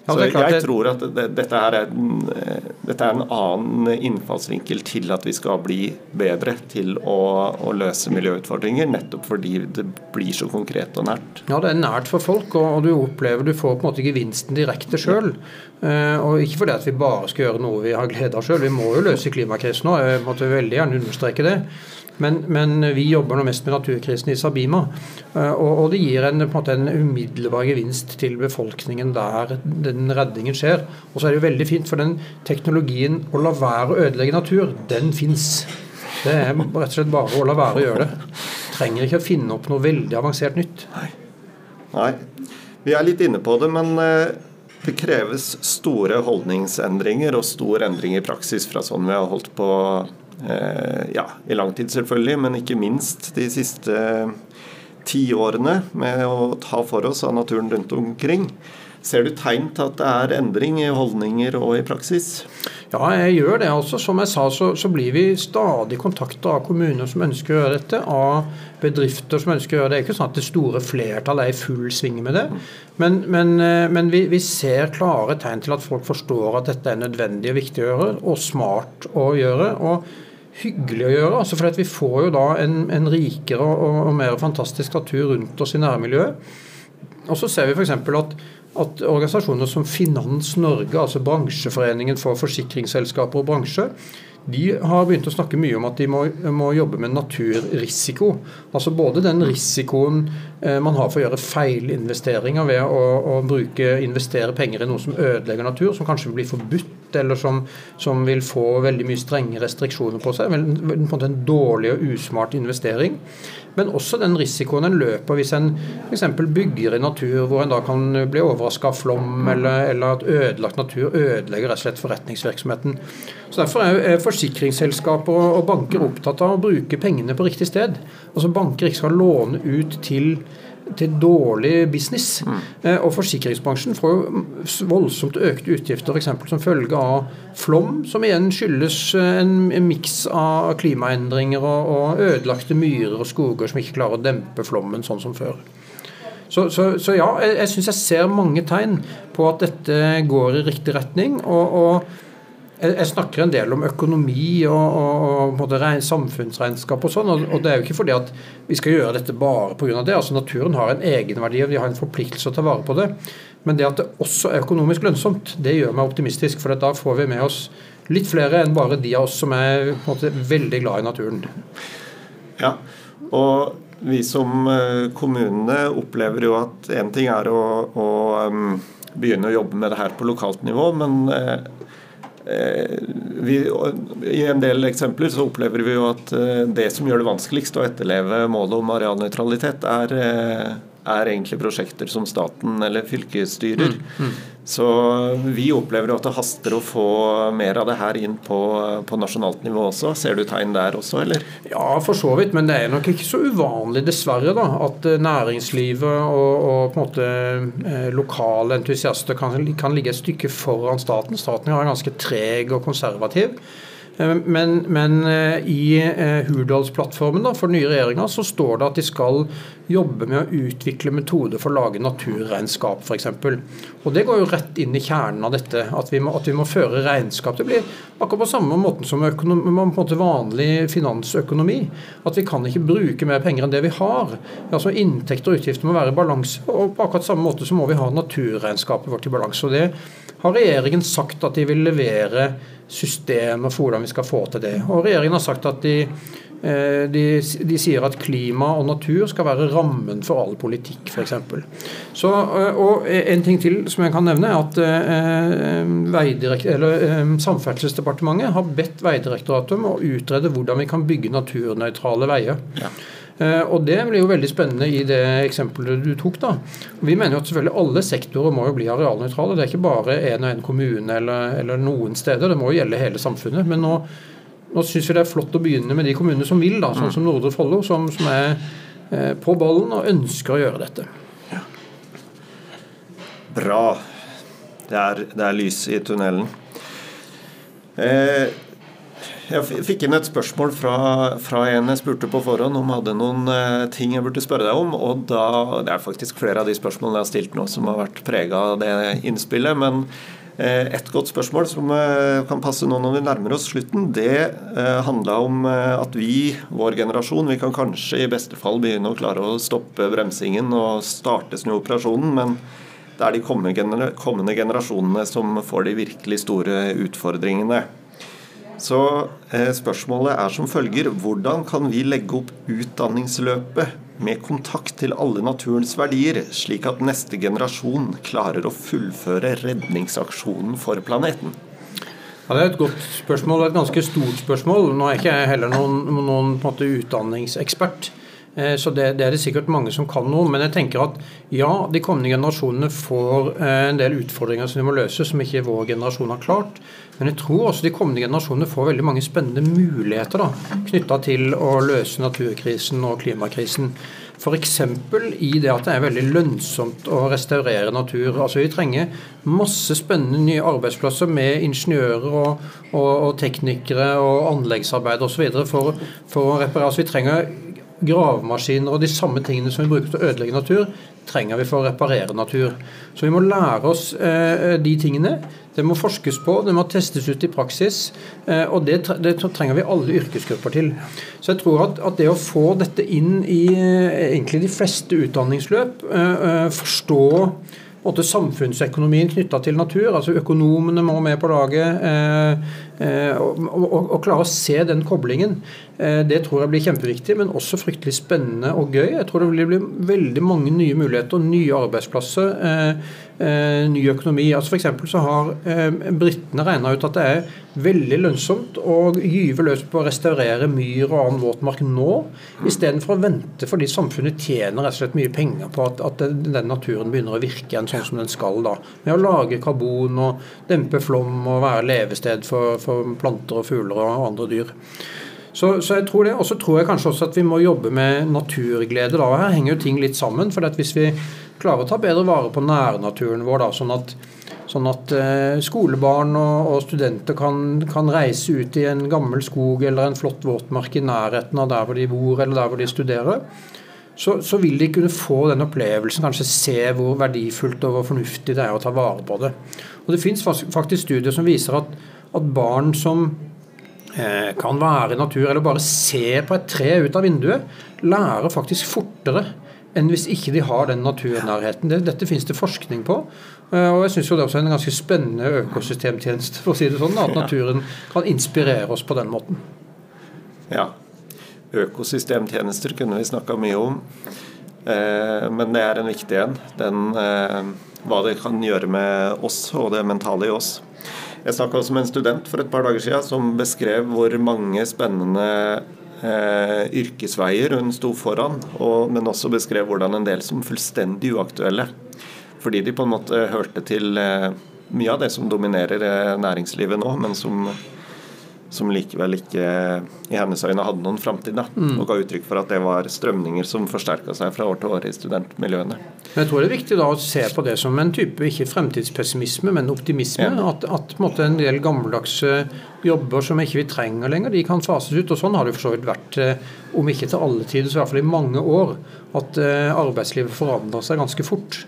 ja, så jeg tror at det, dette, er en, dette, er en, annen innfallsvinkel til at vi skal bli bedre til å, å, løse miljøutfordringer, nettopp fordi det blir så konkret og nært. Ja, det er nært for folk, og du opplever du får på en måte gevinsten direkte sjøl. Uh, og ikke fordi at vi bare skal gjøre noe vi har glede av sjøl, vi må jo løse klimakrisen nå. Jeg måtte veldig gjerne understreke det. Men, men, vi jobber nå mest med naturkrisen i Sabima. Eh, og, og det gir en, en, måte, en, umiddelbar gevinst til befolkningen der den redningen skjer. Og så er det jo veldig fint, for den teknologien å la være å ødelegge natur, den fins. Det er rett og slett bare å la være å gjøre det. Trenger ikke å finne opp noe veldig avansert nytt. Nei. Nei. Vi er litt inne på det, men eh, det kreves store holdningsendringer og stor endring i praksis fra sånn vi har holdt på ja, i lang tid selvfølgelig, men ikke minst de siste ti årene med å ta for oss av naturen rundt omkring. Ser du tegn til at det er endring i holdninger og i praksis? Ja, jeg gjør det. altså. Som jeg sa, så, så blir vi stadig kontakta av kommuner som ønsker å gjøre dette, av bedrifter som ønsker å gjøre det. Det er ikke sånn at det store flertallet er i full sving med det. Men, men, eh, men vi, vi, ser klare tegn til at folk forstår at dette er nødvendig og viktig å gjøre, og smart å gjøre. og hyggelig å gjøre. altså for Vi får jo da en, en rikere og, og, mer fantastisk natur rundt oss i nærmiljøet. Og så ser vi f.eks. at at organisasjoner som Finans Norge, altså bransjeforeningen for forsikringsselskaper og bransje, de har begynt å snakke mye om at de må, må, jobbe med naturrisiko. Altså både den risikoen man har for å gjøre feilinvesteringer ved å, å bruke, investere penger i noe som ødelegger natur, som kanskje vil bli forbudt, eller som, som vil få veldig mye strenge restriksjoner på seg. En, en, en dårlig og usmart investering men også den risikoen en løper hvis en f.eks. bygger i natur hvor en da kan bli overraska av flom, eller, eller, at ødelagt natur ødelegger rett og slett forretningsvirksomheten. Så Derfor er forsikringsselskaper og banker opptatt av å bruke pengene på riktig sted. Altså Banker ikke skal låne ut til til dårlig business. Mm. Eh, og forsikringsbransjen får jo voldsomt økte utgifter f.eks. som følge av flom, som igjen skyldes eh, en, en miks av klimaendringer og, og, ødelagte myrer og skoger som ikke klarer å dempe flommen sånn som før. Så, så, så ja, jeg, jeg syns jeg ser mange tegn på at dette går i riktig retning. og, og jeg snakker en del om økonomi og, og, og samfunnsregnskap og sånn. Og, og, det er jo ikke fordi at vi skal gjøre dette bare pga. det. altså Naturen har en egenverdi og vi har en forpliktelse til å ta vare på det. Men det at det også er økonomisk lønnsomt, det gjør meg optimistisk. For da får vi med oss litt flere enn bare de av oss som er måte veldig glad i naturen. Ja, og vi som eh, kommunene opplever jo at én ting er å, å begynne å jobbe med det her på lokalt nivå, men Eh, vi, I en del eksempler så opplever vi jo at eh, det som gjør det vanskeligst å etterleve målet om arealnøytralitet, er, eh, er egentlig prosjekter som staten eller fylkesstyrer. Mm, mm. Så vi opplever at det haster å få mer av det her inn på, på, nasjonalt nivå også. Ser du tegn der også, eller? Ja, for så vidt. Men det er nok ikke så uvanlig, dessverre, da, at næringslivet og, og på en måte eh, lokale entusiaster kan, kan ligge et stykke foran staten. Staten er ganske treg og konservativ. Eh, men, men, eh, i eh, Hurdalsplattformen for den nye regjeringa så står det at de skal jobbe med å utvikle metoder for å lage naturregnskap f.eks. Og Det går jo rett inn i kjernen av dette, at vi må, at vi må føre regnskap. Det blir akkurat på samme måte som økonomi, måte vanlig finansøkonomi. At vi kan ikke bruke mer penger enn det vi har. Altså Inntekter og utgifter må være i balanse. Og på akkurat samme måte så må vi ha naturregnskapet vårt i balanse. Og Det har regjeringen sagt at de vil levere systemer for hvordan vi skal få til det. Og Regjeringen har sagt at de, eh, de, de sier at klima og natur skal være rammen for all politikk, f.eks. Så, og En ting til som jeg kan nevne, er at eller, Samferdselsdepartementet har bedt Veidirektoratet om å utrede hvordan vi kan bygge naturnøytrale veier. Ja. Eh, og Det blir jo veldig spennende i det eksempelet du tok. da. Vi mener jo at selvfølgelig alle sektorer må jo bli arealnøytrale. Det er ikke bare en og en kommune eller, eller noen steder. Det må jo gjelde hele samfunnet. Men nå, nå syns vi det er flott å begynne med de kommunene som vil, da, sånn som Nordre Follo, som, som, er eh, på ballen og ønsker å gjøre dette. Ja. Bra. Det er, det er lys i tunnelen. Eh, jeg fikk inn et spørsmål fra, fra, en jeg spurte på forhånd om hadde noen uh, ting jeg burde spørre deg om. og da, Det er faktisk flere av de spørsmålene jeg har stilt nå som har vært prega av det innspillet. Men uh, et godt spørsmål som uh, kan passe nå når vi nærmer oss slutten, det handla om at vi, vår generasjon, vi kan kanskje i beste fall begynne å klare å stoppe bremsingen og starte snuoperasjonen. men det er de kommende generasjonene som får de virkelig store utfordringene. Så eh, spørsmålet er som følger hvordan kan vi legge opp utdanningsløpet med kontakt til alle naturens verdier, slik at neste generasjon klarer å fullføre redningsaksjonen for planeten? Ja, Det er et godt spørsmål og et ganske stort spørsmål. Nå er ikke jeg heller noen, noen utdanningsekspert. Eh, så det, det, er det sikkert mange som kan noe Men jeg tenker at ja, de kommende generasjonene får eh, en del utfordringer som de må løse, som ikke vår generasjon har klart. Men jeg tror også de kommende generasjonene får veldig mange spennende muligheter knytta til å løse naturkrisen og klimakrisen. F.eks. i det at det er veldig lønnsomt å restaurere natur. Altså Vi trenger masse spennende nye arbeidsplasser med ingeniører og, og, og teknikere og anleggsarbeidere osv. For, for å reparere. Altså Vi trenger gravemaskiner og de samme tingene som vi bruker til å ødelegge natur, trenger vi for å reparere natur. Så vi må lære oss eh, de tingene. Det må forskes på, det må testes ut i praksis. Eh, og det, det, trenger vi alle yrkesgrupper til. Så jeg tror at, at det å få dette inn i eh, egentlig de fleste utdanningsløp, eh, eh, forstå måte, samfunnsøkonomien knytta til natur. altså Økonomene må med på laget. Eh, eh, og, og, og, klare å se den koblingen. Eh, det tror jeg blir kjempeviktig, men også fryktelig spennende og gøy. Jeg tror det vil bli veldig mange nye muligheter, nye arbeidsplasser, eh, ny økonomi. Altså F.eks. så har britene regna ut at det er veldig lønnsomt å gyve løs på å restaurere myr og annen våtmark nå, istedenfor å vente fordi samfunnet tjener rett og slett mye penger på at, at den naturen begynner å virke igjen sånn som den skal. da, Med å lage karbon og dempe flom og være levested for, for planter og fugler og andre dyr. Så, så, jeg tror det, Og så tror jeg kanskje også at vi må jobbe med naturglede. da, Her henger jo ting litt sammen. for Hvis vi klarer å ta bedre vare på nærnaturen vår, da, sånn at, sånn at eh, skolebarn og, og studenter kan, kan, reise ut i en gammel skog eller en flott våtmark i nærheten av der hvor de bor eller der hvor de studerer, så, så, vil de kunne få den opplevelsen, kanskje se hvor verdifullt og hvor fornuftig det er å ta vare på det. Og Det fins faktisk studier som viser at, at barn som Eh, kan være i natur, eller bare se på et tre ut av vinduet, lærer faktisk fortere enn hvis ikke de har den naturnærheten. Dette finnes det forskning på. Eh, og jeg syns det også er en ganske spennende økosystemtjeneste, for å si det sånn, at naturen kan inspirere oss på den måten. Ja. Økosystemtjenester kunne vi snakka mye om. Eh, men det er en viktig en. Den, hva det kan gjøre med oss og det mentale i oss. Jeg snakka også med en student for et par dager siden som beskrev hvor mange spennende eh, yrkesveier hun sto foran, og, men også beskrev hvordan en del som fullstendig uaktuelle. Fordi de på en måte hørte til eh, mye av det som dominerer eh, næringslivet nå, men som som likevel ikke i hennes øyne hadde noen framtid. Mm. Og ga uttrykk for at det var strømninger som forsterka seg fra år til år i studentmiljøene. Men jeg tror det er viktig da å se på det som en type ikke fremtidspessimisme, men optimisme. Ja. At, at en, måte, en del gammeldagse jobber som ikke vi trenger lenger, de kan fases ut. Og sånn har det for så vidt vært, eh, om ikke til alle tider, så i hvert fall i mange år, at eh, arbeidslivet forandrer seg ganske fort.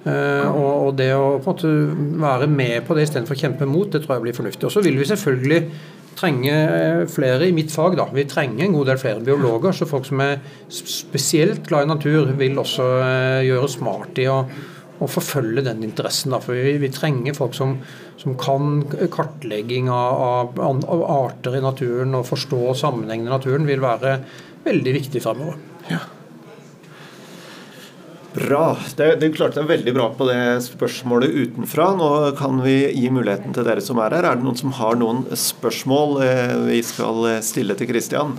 Uh, og, og, det å på en måte være med på det istedenfor å kjempe mot, det tror jeg blir fornuftig. Og så vil vi selvfølgelig trenger eh, flere i mitt fag. da. Vi trenger en god del flere biologer. Så folk som er spesielt glad i natur, vil også eh, gjøre smart i å, å forfølge den interessen. Da. For vi, vi trenger folk som, som kan kartlegging av, av, av, arter i naturen og forstå sammenhengen i naturen, vil være veldig viktig fremover. Ja. Bra. Det klarte deg veldig bra på det spørsmålet utenfra. Nå kan vi gi muligheten til dere som er her. Er det noen som har noen spørsmål eh, vi skal eh, stille til Kristian?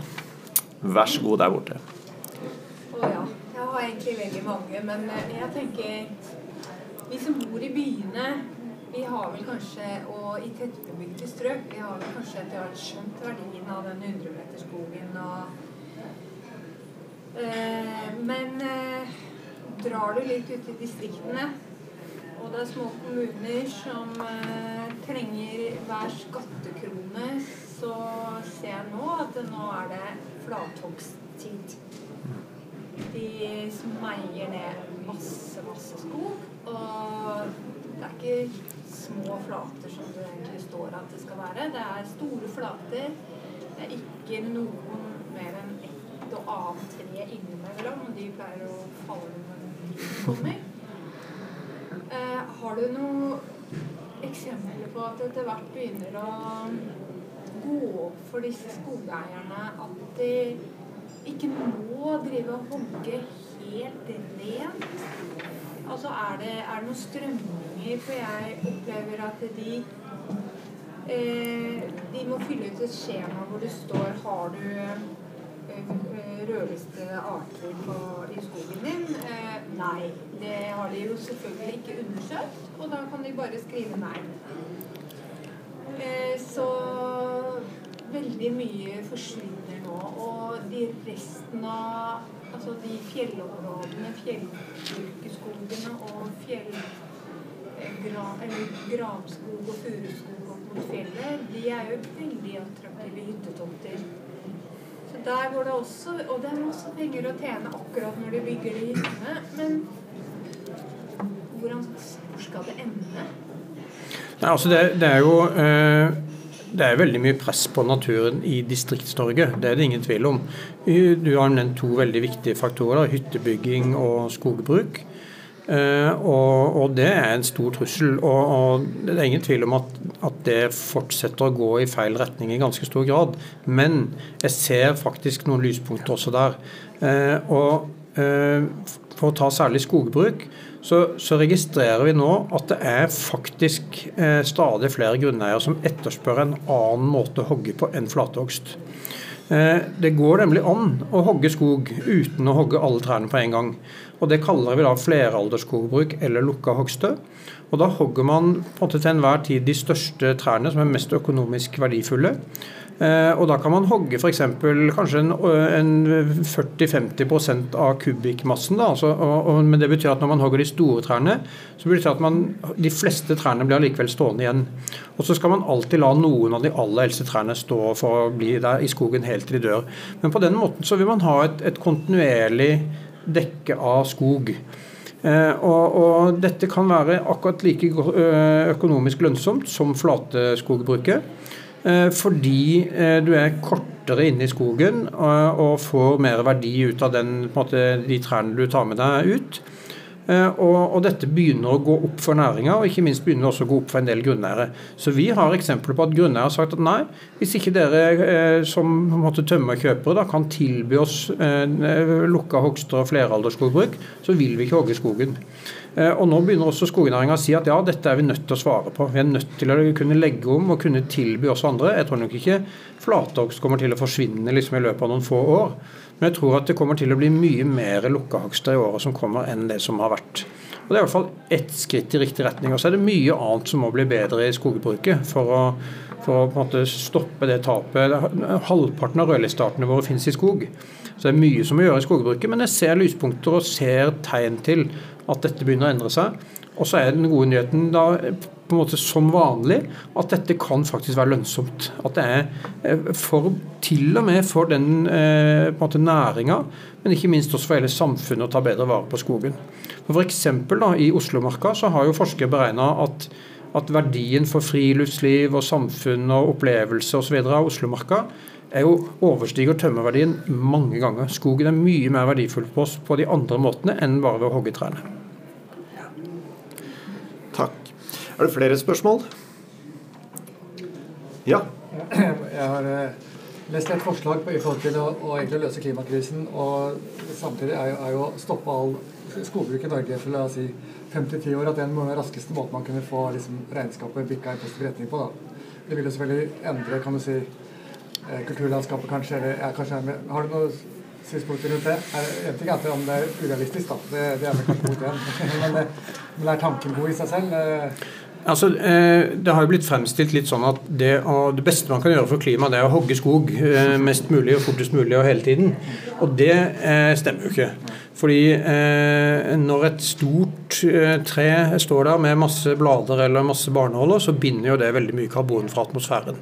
Vær så god der borte. Å ja. Jeg har egentlig veldig mange, men eh, jeg tenker Vi som bor i byene, vi har vel kanskje, og i tettbebygde strøk, vi har vel kanskje etter hvert skjønt verdien av den 100-meterskogen og Men drar du litt ut i distriktene, og det er små kommuner som eh, trenger hver skattekrone, så ser jeg nå at nå er det flathogsttid. De smeier ned masse, masse skog. Og det er ikke små flater som det egentlig står at det skal være. Det er store flater. Det er ikke noen mer enn ett og annet tre innimellom. Og de pleier å falle kommer. Eh, har du noen eksempler på at etter hvert begynner å gå opp for disse skogeierne at de ikke må drive og hogge helt rent? Altså er det, er det noen strømninger? For jeg opplever at de eh, De må fylle ut et skjema hvor det står Har du rødliste arter på, i skogen din? Eh, nei. Det har de jo selvfølgelig ikke undersøkt, og da kan de bare skrive nei. Eh, så veldig mye forsvinner nå. Og de resten av altså de fjellområdene, fjellbyrkeskogene og fjell... Eh, gra, granskog og furuskog opp mot fjellet, de er jo veldig attraktive hyttetomter. Der går det også Og det er masse penger å tjene akkurat når de bygger de hyttene. Men hvordan, hvor skal det ende? Nei, altså det, det, er jo eh, det er veldig mye press på naturen i Distrikts-Norge. Det er det ingen tvil om. Du har nevnt to veldig viktige faktorer. Hyttebygging og skogbruk. Uh, og, og, det er en stor trussel. Og, og, det er ingen tvil om at, at, det fortsetter å gå i feil retning i ganske stor grad. Men jeg ser faktisk noen lyspunkter også der. Uh, og uh, for å ta særlig skogbruk, så, så, registrerer vi nå at det er faktisk stadig flere grunneiere som etterspør en annen måte å hogge på enn flathogst. Det går nemlig an å hogge skog uten å hogge alle trærne på en gang. Og Det kaller vi da fleralderskogbruk eller lukka hogstø. Og Da hogger man på en måte til enhver tid de største trærne som er mest økonomisk verdifulle. Eh, og Da kan man hogge f.eks. kanskje en, en 40-50 av kubikkmassen. Da. Altså, og, og, men det betyr at når man hogger de store trærne, så betyr det at man, de fleste trærne blir allikevel stående igjen. Og så skal man alltid la noen av de aller eldste trærne stå for å bli der i skogen helt til de dør. Men på den måten så vil man ha et, et kontinuerlig dekke av skog. Eh, og, og, dette kan være akkurat like eh, økonomisk lønnsomt som flateskogbruket. Eh, fordi du er kortere inne i skogen og får mer verdi ut av den, måte, de trærne du tar med deg ut. Eh, og, og, dette begynner å gå opp for næringa, og ikke minst begynner det også å gå opp for en del grunneiere. Så vi har eksempler på at grunneiere har sagt at nei, hvis ikke dere eh, som måtte tømmerkjøpere da, kan tilby oss eh, lukka hogster og fleralderskogbruk, så vil vi ikke hogge skogen. Eh, og Nå begynner også skognæringa å si at ja, dette er vi nødt til å svare på. Vi er nødt til å kunne legge om og kunne tilby oss andre. Jeg tror nok ikke flathogst kommer til å forsvinne liksom, i løpet av noen få år. Men jeg tror at det kommer til å bli mye mer lukkehogster i året som kommer, enn det som har vært. Og Det er i hvert fall ett skritt i riktig retning. Og så er det mye annet som må bli bedre i skogbruket for å, for å på en måte stoppe det tapet. Halvparten av rødlistartene våre finnes i skog. Så det er mye som må gjøre i skogbruket. Men jeg ser lyspunkter og ser tegn til at dette begynner å endre seg. Og så er den gode nyheten da på en måte som vanlig at dette kan faktisk være lønnsomt. At det er eh, for, til og med for den eh, næringa, men ikke minst også for hele samfunnet å ta bedre vare på skogen. Da, I Oslomarka så har jo forskere beregna at, at, verdien for friluftsliv og samfunn og opplevelse osv. av Oslomarka er jo overstiger tømmerverdien mange ganger. Skogen er mye mer verdifull på oss på de andre måtene enn bare ved å hogge trærne. Er det flere spørsmål? Ja. Jeg har eh, lest et forslag på, i forhold til å, å løse klimakrisen. Og samtidig er jo, er å stoppe all skogbruk i Norge for la oss si 5-10 år. At den må være raskeste måten man kunne få liksom, regnskapet bikka i positiv retning på. Da. Det vil jo selvfølgelig endre kan du si, eh, kulturlandskapet, kanskje. Eller, ja, kanskje har du noe synspunkter rundt det? En ting er om det er urealistisk, da. Det, det er vel kanskje idé. Men, men er tanken god i seg selv? Altså, eh, Det har jo blitt fremstilt litt sånn at det, det, beste man kan gjøre for klimaet, er å hogge skog eh, mest mulig og fortest mulig og hele tiden. Og det eh, stemmer jo ikke. Fordi når et stort tre står der med masse blader eller masse barneholder, så binder jo det veldig mye karbon fra atmosfæren.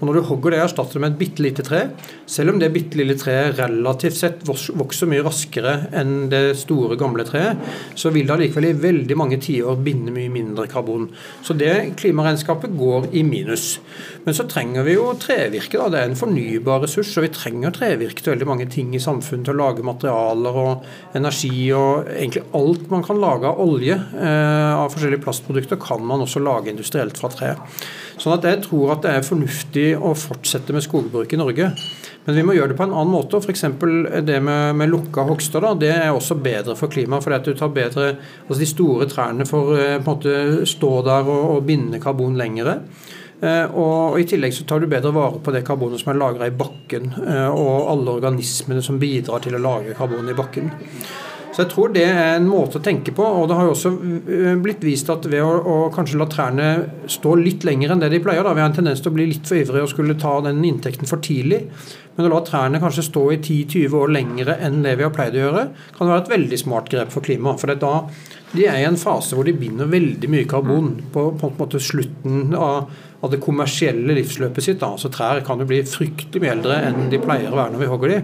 Og Når du hogger det og erstatter det med et bitte lite tre, selv om det bitte lille treet relativt sett vokser mye raskere enn det store, gamle treet, så vil det allikevel i veldig mange tiår binde mye mindre karbon. Så det klimaregnskapet går i minus. Men så trenger vi jo trevirke. da, Det er en fornybar ressurs, og vi trenger trevirke til veldig mange ting i samfunnet. Til å lage materialer og energi og egentlig alt man kan lage av olje eh, av forskjellige plastprodukter, kan man også lage industrielt fra tre. Sånn at jeg tror at det er fornuftig å fortsette med skogbruk i Norge. Men vi må gjøre det på en annen måte. F.eks. det med, med lukka hogster. Da, det er også bedre for klimaet. For at du tar bedre, altså De store trærne får eh, på en måte stå der og, og binde karbon lengre. Eh, og I tillegg så tar du bedre vare på det karbonet som er lagra i bakken, eh, og alle organismene som bidrar til å lage karbon i bakken. Så jeg tror det er en måte å tenke på. Og det har jo også øh, blitt vist at ved å, å kanskje la trærne stå litt lenger enn det de pleier, da, vi har en tendens til å bli litt for ivrige og skulle ta den inntekten for tidlig. Men å la trærne kanskje stå i 10-20 år lengre enn det vi har pleid å gjøre, kan være et veldig smart grep for klimaet. For da, de er i en fase hvor de binder veldig mye karbon på, på en måte slutten av av det kommersielle livsløpet sitt. Da. Så trær kan jo bli fryktelig mye eldre enn de pleier å være når vi hogger de.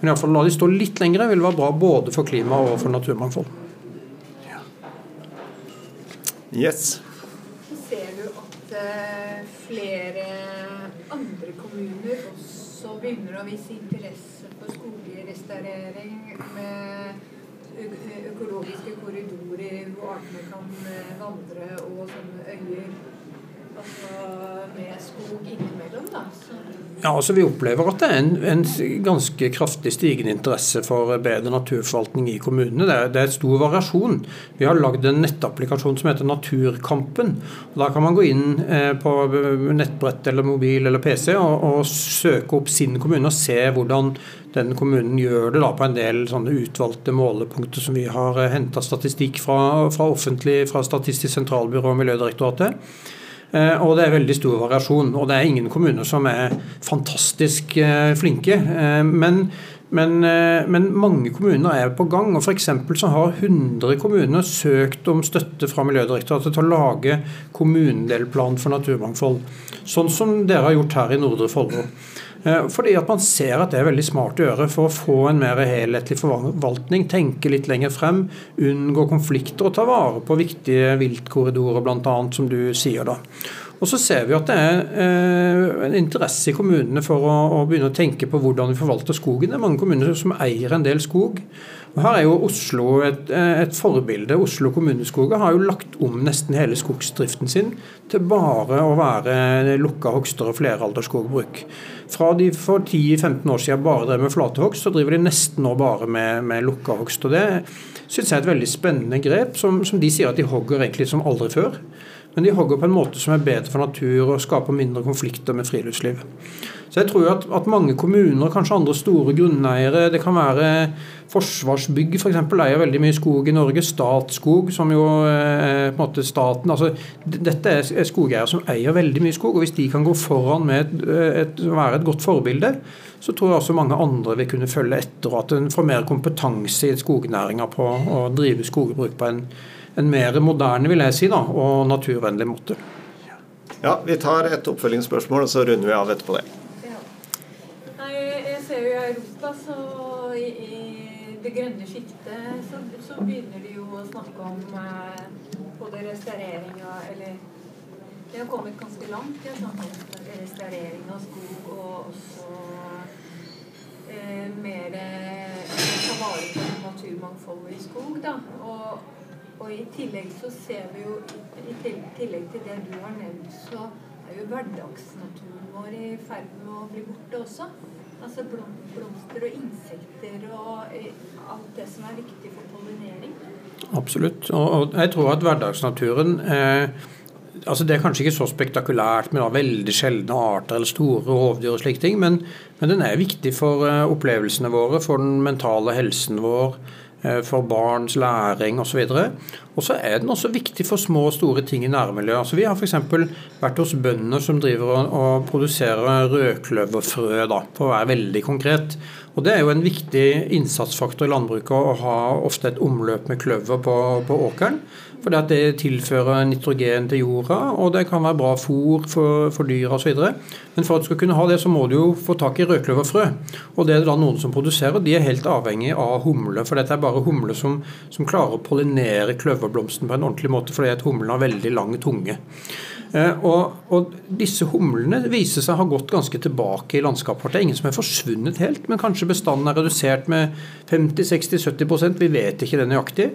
Men iallfall la de stå litt lengre vil være bra både for klima og for naturmangfold. Yes. Så ser du at uh, flere andre kommuner også begynner å vise interesse for skogrestaurering med økologiske korridorer hvor artene kan eh, vandre, og sånne øyer. Ja, altså Vi opplever at det er en, en ganske kraftig stigende interesse for bedre naturforvaltning i kommunene. Det er, det er stor variasjon. Vi har lagd en nettapplikasjon som heter Naturkampen. og Da kan man gå inn eh, på nettbrett eller mobil eller PC og, og søke opp sin kommune og se hvordan den kommunen gjør det da på en del sånne utvalgte målepunkter som vi har eh, henta statistikk fra, fra offentlig, fra Statistisk sentralbyrå og Miljødirektoratet. Eh, og det er veldig stor variasjon. Og det er ingen kommuner som er fantastisk eh, flinke. Eh, men, men, men mange kommuner er på gang. og F.eks. så har 100 kommuner søkt om støtte fra Miljødirektoratet til å lage kommunedelplan for naturmangfold. Sånn som dere har gjort her i Nordre Follo. Fordi at man ser at det er veldig smart å gjøre for å få en mer helhetlig forvaltning. Tenke litt lenger frem, unngå konflikter og ta vare på viktige viltkorridorer bl.a., som du sier. da. Og så ser vi at det er eh, en interesse i kommunene for å, å, begynne å tenke på hvordan vi forvalter skogen. Det er mange kommuner som eier en del skog. Og Her er jo Oslo et, et forbilde. Oslo kommuneskoger har jo lagt om nesten hele skogsdriften sin til bare å være lukka hogster og fleralderskogbruk. Fra de for 10-15 år siden bare drev med flatehogst, så driver de nesten nå bare med, med lukka hogst. Og det syns jeg er et veldig spennende grep, som, som de sier at de hogger egentlig som aldri før. Men de hogger på en måte som er bedre for natur og skaper mindre konflikter med friluftsliv. Så jeg tror at, at mange kommuner, kanskje andre store grunneiere, det kan være Forsvarsbygg f.eks. For eier veldig mye skog i Norge. Statskog, som jo eh, på en måte staten altså, Dette er skogeiere som eier veldig mye skog. og Hvis de kan gå foran med et, et, være et godt forbilde, så tror jeg også mange andre vil kunne følge etter. og At en får mer kompetanse i skognæringa på å drive skogbruk på en, en mer moderne vil jeg si da, og naturvennlig måte. Ja, Vi tar et oppfølgingsspørsmål, og så runder vi av etterpå det. Ser jo i Europa, så i, i det grønne skiftet, så, så, begynner de jo å snakke om eh, både restaurering og Eller de har kommet ganske langt i å snakke om restaurering av skog og også eh, mer ta vare på naturmangfoldet i skog, da. Og, og i tillegg så ser vi jo, i tillegg til det du har nevnt, så er jo hverdagsnaturen vår i ferd med å bli borte også. Altså blomster og insekter og eh, alt det som er viktig for pollinering. Absolutt. Og jeg tror at hverdagsnaturen eh, altså Det er kanskje ikke så spektakulært med da, veldig sjeldne arter eller store rovdyr og slike ting, men, men den er viktig for uh, opplevelsene våre, for den mentale helsen vår, for barns læring osv. Og så er den også viktig for små og store ting i nærmiljøet. Altså, vi har f.eks. vært hos bønder som driver og produserer rødkløverfrø, da, for å være veldig konkret. Og Det er jo en viktig innsatsfaktor i landbruket å ha ofte et omløp med kløver på, på åkeren. At det tilfører nitrogen til jorda, og det kan være bra fôr for, for dyra osv. Men for at du skal kunne ha det, så må du jo få tak i rødkløverfrø. Og det er det da noen som produserer. De er helt avhengig av humle, for dette er bare humle som, som klarer å pollinere kløverblomsten på en ordentlig måte, fordi at humlen har veldig lang tunge. Eh, og, og, disse humlene viser seg å ha gått ganske tilbake i landskapet vårt. Det er ingen som er forsvunnet helt, men kanskje bestanden er redusert med 50-60-70% Vi vet ikke det nøyaktig.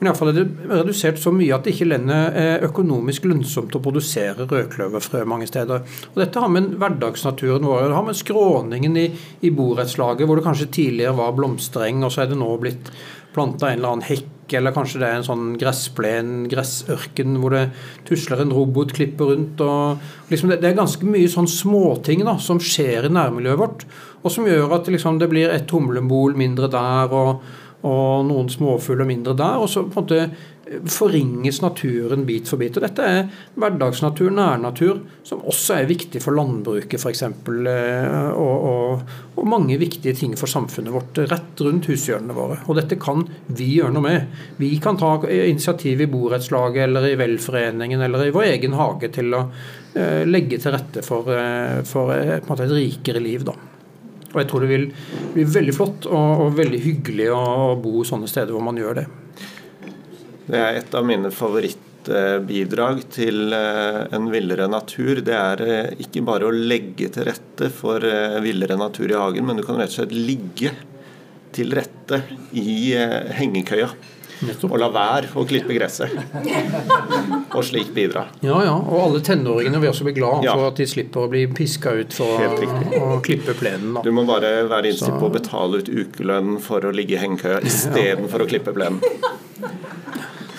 Men iallfall er det redusert så mye at det ikke lenger er økonomisk lønnsomt å produsere rødkløverfrø mange steder. Og Dette har med hverdagsnaturen vår det har med skråningen i, i borettslaget, hvor det kanskje tidligere var blomstereng, og så er det nå blitt planta en eller annen hekk eller kanskje det er en sånn gressplen, gressørken, hvor det tusler en robot, klipper rundt. og liksom det, det, er ganske mye sånn småting da, som skjer i nærmiljøet vårt, og som gjør at liksom, det blir et humlebol mindre der. og og noen småfugler mindre der. Og så på en måte forringes naturen bit for bit. Og dette er hverdagsnatur, nærnatur, som også er viktig for landbruket f.eks. Eh, og, og, og mange viktige ting for samfunnet vårt rett rundt hushjørnene våre. Og dette kan vi gjøre noe med. Vi kan ta initiativ i borettslaget eller i velforeningen eller i vår egen hage til å eh, legge til rette for, eh, for et, et rikere liv. da. Og jeg tror det vil bli veldig flott og, og veldig hyggelig å bo sånne steder hvor man gjør det. Det er et av mine favorittbidrag til eh, en villere natur. Det er eh, ikke bare å legge til rette for eh, villere natur i hagen, men du kan rett og slett ligge til rette i hengekøya. Og la være å klippe gresset. Og slik bidra. Ja, ja. Og alle tenåringene vil også bli glad Ja. for at de slipper å bli piska ut for å, klippe plenen. Du må bare være innstilt på å betale ut ukelønn for å ligge i hengekøya istedenfor å klippe plenen.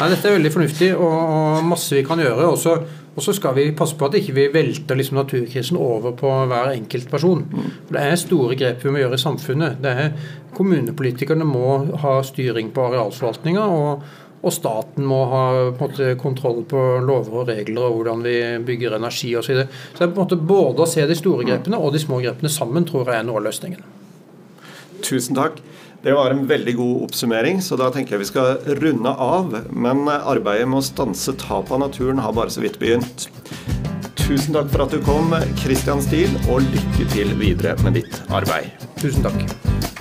Nei, dette er veldig fornuftig og, og masse vi kan gjøre. Og så- Og så skal vi passe på at ikke vi velter liksom naturkrisen over på hver enkelt person. For Det er store grep vi må gjøre i samfunnet. Er Kommunepolitikerne må ha styring på arealforvaltninga. Og, og staten må ha på måte, kontroll på lover og regler og hvordan vi bygger energi osv. Så, videre. så det er på en måte både å se de store grepene og de små grepene sammen tror jeg er noe av løsningen. Tusen takk. Det var en veldig god oppsummering, så da tenker jeg vi skal runde av. Men arbeidet med å stanse tap av naturen har bare så vidt begynt. Tusen takk for at du kom, Christian Stiel, og lykke til videre med ditt arbeid. Tusen takk.